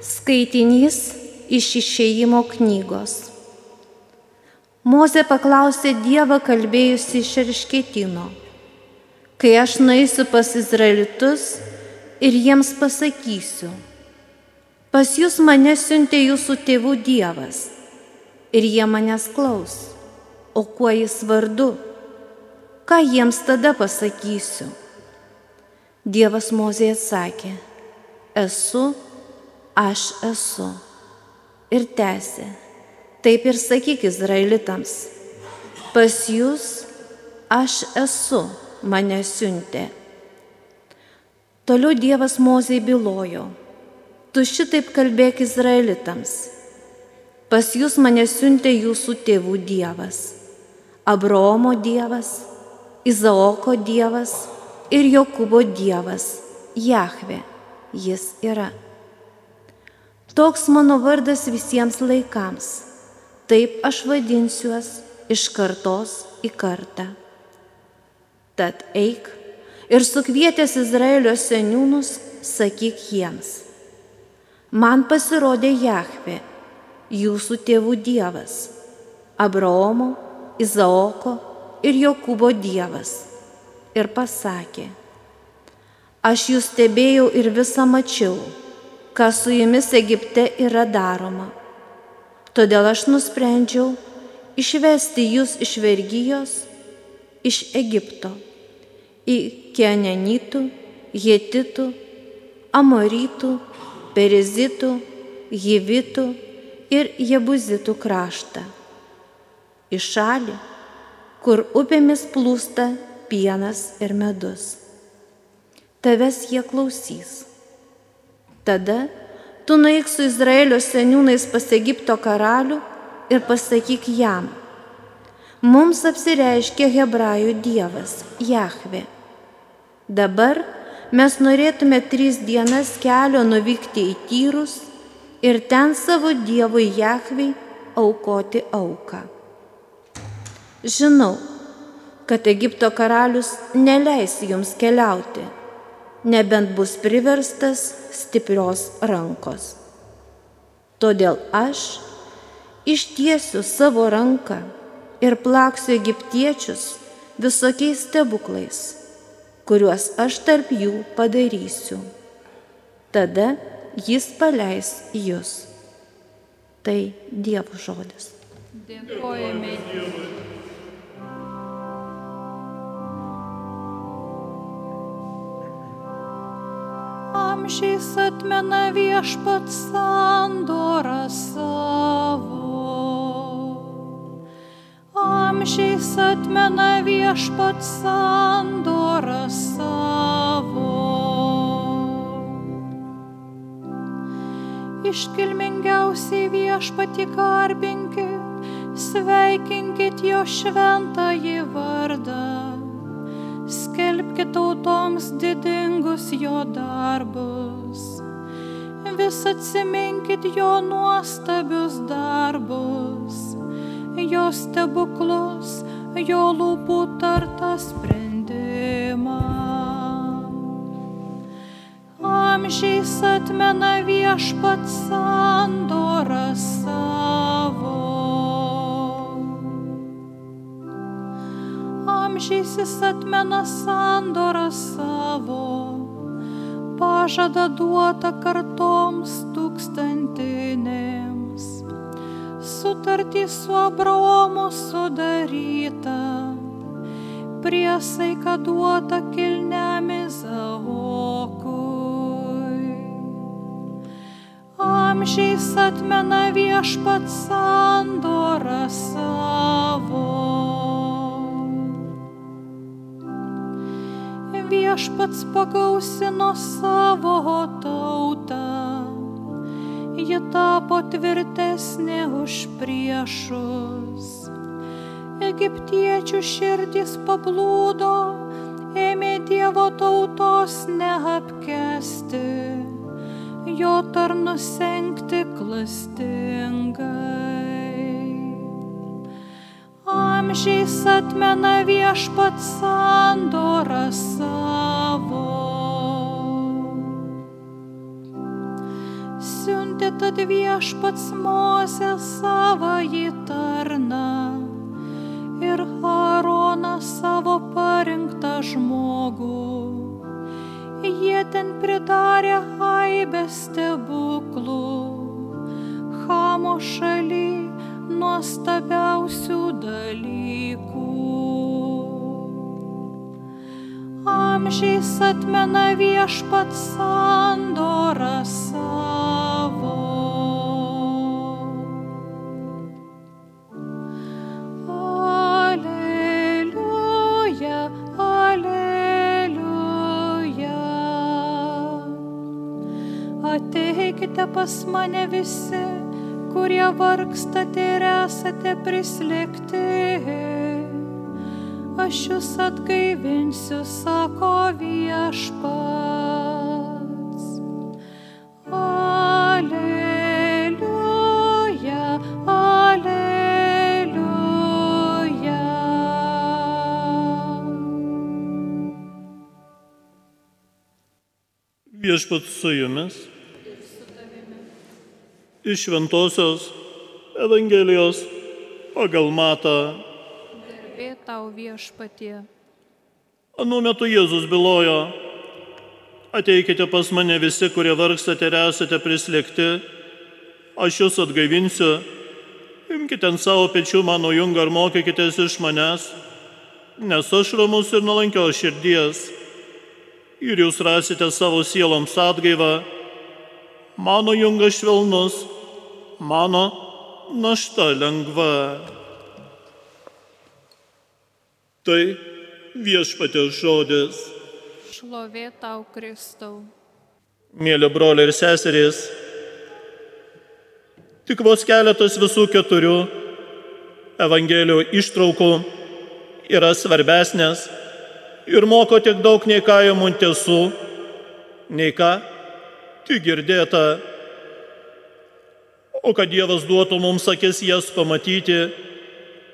Skaitinys iš išėjimo knygos. Moze paklausė Dievą kalbėjusi iš Erškėtino, kai aš nueisiu pas Izraelitus ir jiems pasakysiu, pas jūs mane siuntė jūsų tėvų Dievas ir jie manęs klaus, o kuo jis vardu, ką jiems tada pasakysiu. Dievas Mozė atsakė, esu aš esu. Ir tęsė, taip ir sakyk izraelitams, pas jūs aš esu, mane siuntė. Toliau Dievas Mozei bylojo, tu šitaip kalbėk izraelitams, pas jūs mane siuntė jūsų tėvų Dievas, Abraomo Dievas, Izaoko Dievas ir Jokūbo Dievas, Jahve, jis yra. Toks mano vardas visiems laikams, taip aš vadinsiuos iš kartos į kartą. Tad eik ir sukvietęs Izraelio seniūnus, sakyk jiems. Man pasirodė Jahve, jūsų tėvų Dievas, Abraomo, Izaoko ir Jokūbo Dievas. Ir pasakė, aš jūs stebėjau ir visą mačiau kas su jumis Egipte yra daroma. Todėl aš nusprendžiau išvesti jūs iš vergyjos, iš Egipto, į Kenenitų, Jėtitų, Amorytų, Perizitų, Jivitų ir Jebuzitų kraštą. Į šalį, kur upėmis plūsta pienas ir medus. Tavęs jie klausys Tada tu nueik su Izraelio seniūnais pas Egipto karalių ir pasakyk jam, mums apsireiškia Hebrajų Dievas, Jahve. Dabar mes norėtume tris dienas kelio nuvykti į tyrus ir ten savo Dievui Jahvei aukoti auką. Žinau, kad Egipto karalius neleis jums keliauti nebent bus priverstas stiprios rankos. Todėl aš ištiesiu savo ranką ir plaksiu egiptiečius visokiais stebuklais, kuriuos aš tarp jų padarysiu. Tada jis paleis jūs. Tai Dievo žodis. Dėkojame Dievui. Amžiais atmena viešpat sandorą savo. Amžiais atmena viešpat sandorą savo. Iškilmingiausiai viešpati garbinkit, sveikinkit jo šventąjį vardą skelbkite tautoms didingus jo darbus. Vis atsiminkit jo nuostabius darbus, jo stebuklus, jo lūpų tartą sprendimą. Amžiais atmena viešpats sandorą amžiais jis atmena sandorą savo, pažada duota kartoms tūkstantinėms, sutartį su Abraomu sudaryta, priesaika duota kilniam Izaokui. Amžiais atmena viešpats sandorą savo. Viešpats pagausino savo tautą, ji tapo tvirtesnė už priešus. Egiptiečių širdys pablūdo, ėmė Dievo tautos neapkesti, jo tarnu senkti klastingai amžiais atmena viešpat sandorą savo. pasiuntė tad viešpats Mozę savąjį tarną ir Aaroną savo parinktą žmogų. Jie ten pridarė aibę stebuklų, Hamo šaly nuostabiausių dalykų. Amžiais atmena viešpat sandorą savo. Ateikite pas mane visi, kurie vargstate ir esate prislėgti. Aš jūs atgaivinsiu, sako viešpats. Aleliuja, aleliuja. Viešpat su jumis. Iš Šventojios Evangelijos pagal Matą. Garbė tau viešpatie. Anu metu Jėzus bylojo, ateikite pas mane visi, kurie vargstate ir esate prislėgti, aš jūs atgaivinsiu, imkite ant savo pečių mano jungą ir mokykitės iš manęs, nes aš ramus ir nuolankios širdies, ir jūs rasite savo sieloms atgaivą, mano jungas švelnus, mano našta lengva. Tai viešpatės žodis. Šlovė tau Kristau. Mėly broliai ir seserys, tik vos keletas visų keturių Evangelijų ištraukų yra svarbesnės ir moko tiek daug nei ką jums tiesų, nei ką tik girdėta. O kad Dievas duotų mums akis jas pamatyti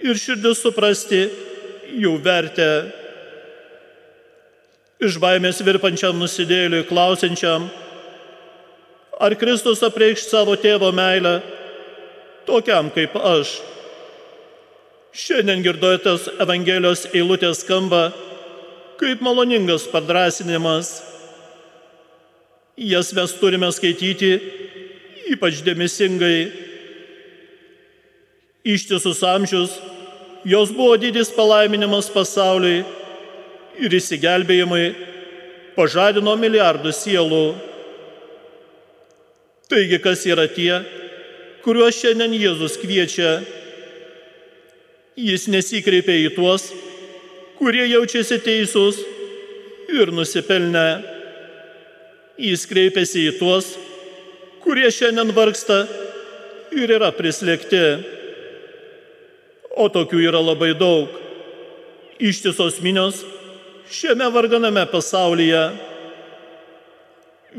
ir širdis suprasti jų vertę iš baimės virpančiam nusidėliui, klausiančiam, ar Kristus apreikš savo tėvo meilę tokiam kaip aš. Šiandien girdojotės Evangelijos eilutės skamba kaip maloningas padrasinimas. Jas mes turime skaityti ypač dėmesingai. Ištisus amžius jos buvo didis palaiminimas pasauliui ir įsigelbėjimai pažadino milijardų sielų. Taigi, kas yra tie, kuriuos šiandien Jėzus kviečia? Jis nesikreipia į tuos, kurie jaučiasi teisūs ir nusipelnę. Jis kreipiasi į tuos, kurie šiandien vargsta ir yra prislėgti. O tokių yra labai daug. Ištisos minios šiame varganame pasaulyje.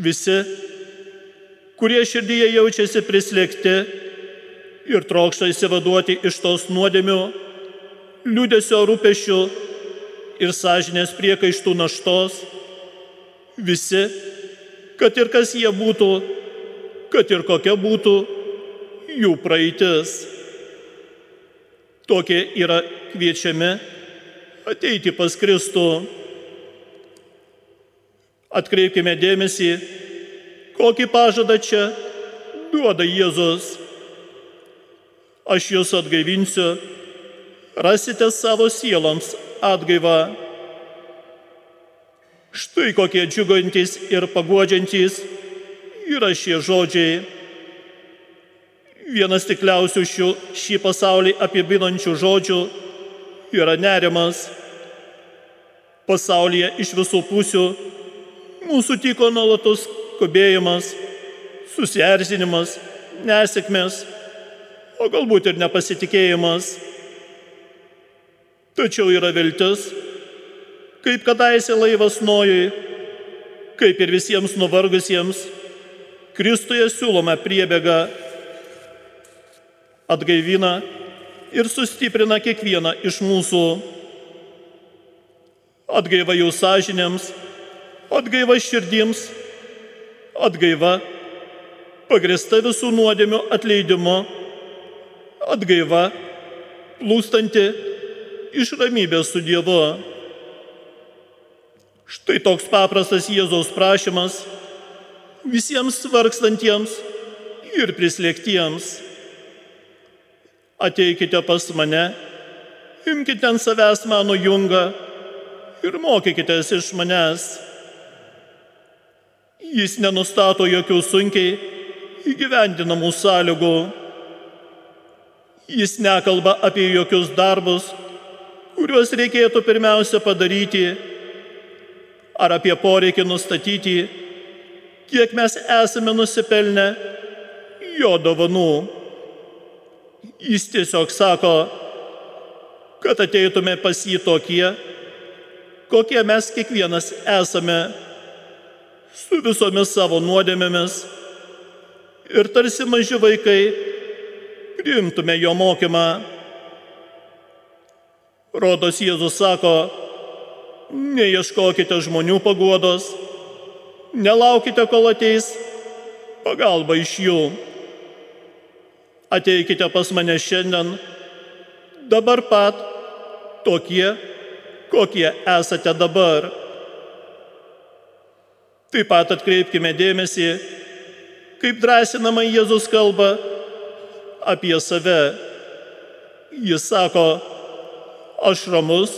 Visi, kurie širdyje jaučiasi prislėgti ir trokšta įsivaduoti iš tos nuodėmių, liūdėsio rūpešių ir sąžinės priekaištų naštos, visi, kad ir kas jie būtų, kad ir kokia būtų jų praeitis. Tokie yra kviečiami ateiti pas Kristų. Atkreipkime dėmesį, kokį pažadą čia duoda Jėzus. Aš jūs atgaivinsiu, rasite savo sieloms atgaivą. Štai kokie džiugantis ir paguodžiantys yra šie žodžiai. Vienas tikliausių šių, šį pasaulį apibinančių žodžių yra nerimas. Pasaulyje iš visų pusių mūsų tiko nuolatos skubėjimas, susierzinimas, nesėkmės, o galbūt ir nepasitikėjimas. Tačiau yra viltis, kaip kadaise laivas Nojui, kaip ir visiems nuvargusiems, Kristuje siūloma priebėga atgaivina ir sustiprina kiekvieną iš mūsų. Atgaiva jų sąžinėms, atgaiva širdims, atgaiva pagrista visų nuodėmių atleidimu, atgaiva, plūstanti iš ramybės su Dievu. Štai toks paprastas Jėzaus prašymas visiems vargstantiems ir prislėgtiems. Ateikite pas mane, imkite ant savęs mano jungą ir mokykitės iš manęs. Jis nenustato jokių sunkiai įgyvendinamų sąlygų. Jis nekalba apie jokius darbus, kuriuos reikėtų pirmiausia padaryti, ar apie poreikį nustatyti, kiek mes esame nusipelnę jo dovanų. Jis tiesiog sako, kad ateitume pas jį tokie, kokie mes kiekvienas esame, su visomis savo nuodėmėmis ir tarsi maži vaikai priimtume jo mokymą. Rodos Jėzus sako, neieškokite žmonių paguodos, nelaukite, kol ateis pagalba iš jų. Ateikite pas mane šiandien, dabar pat, tokie, kokie esate dabar. Taip pat atkreipkime dėmesį, kaip drąsinama Jėzus kalba apie save. Jis sako, aš ramus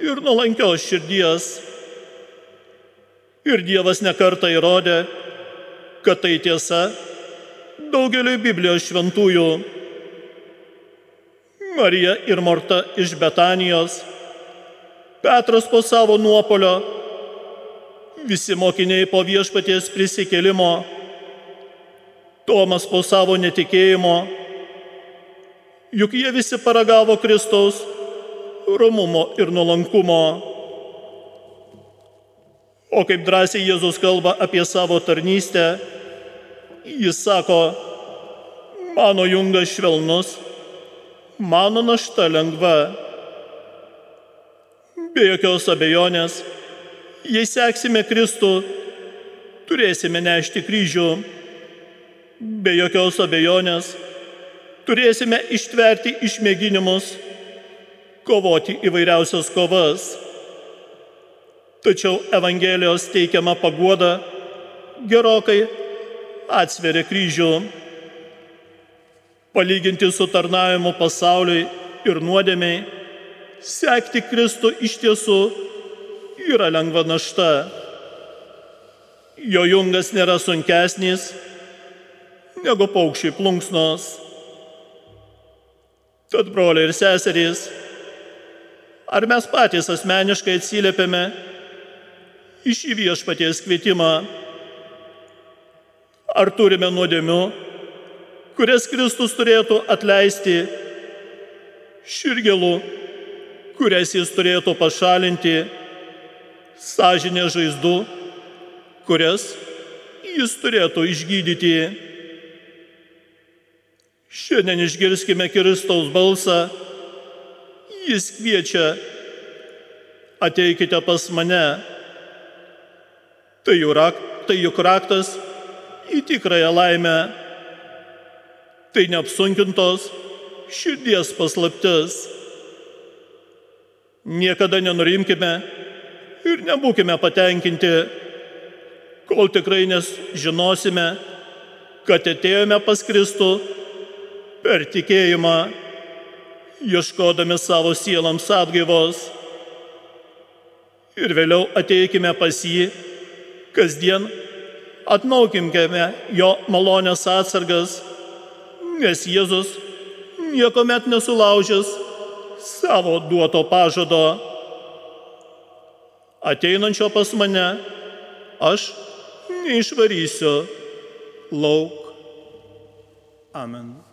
ir nuolankios širdies. Ir Dievas nekarta įrodė, kad tai tiesa daugeliu Biblijos šventųjų. Marija ir Morta iš Betanijos, Petras po savo nuopolio, visi mokiniai po viešpaties prisikėlimo, Tomas po savo netikėjimo, juk jie visi paragavo Kristaus romumo ir nuolankumo. O kaip drąsiai Jėzus kalba apie savo tarnystę, jis sako, mano jungas švelnus, mano našta lengva. Be jokios abejonės, jei seksime Kristų, turėsime nešti kryžių. Be jokios abejonės, turėsime ištverti išmėginimus, kovoti įvairiausias kovas. Tačiau Evangelijos teikiama paguoda gerokai atsveria kryžių. Palyginti su tarnavimu pasauliui ir nuodėmiai, sekti Kristų iš tiesų yra lengva našta. Jo jungas nėra sunkesnis negu paukščiai plunksnos. Tad broliai ir seserys, ar mes patys asmeniškai atsiliepėme iš viešpaties kvietimą. Ar turime nuodėmių, kurias Kristus turėtų atleisti, širgelų, kurias jis turėtų pašalinti, sąžinė žaizdų, kurias jis turėtų išgydyti. Šiandien išgirskime Kristaus balsą. Jis kviečia, ateikite pas mane. Tai, rak, tai juk raktas į tikrąją laimę. Tai neapsunkintos širdies paslaptis. Niekada nenurimkime ir nebūkime patenkinti, kol tikrai nes žinosime, kad atėjome pas Kristų per tikėjimą, ieškodami savo sielams atgaivos. Ir vėliau ateikime pas jį kasdien atnaukimkime jo malonės atsargas, nes Jėzus niekuomet nesulaužęs savo duoto pažado. Ateinančio pas mane aš neišvarysiu lauk. Amen.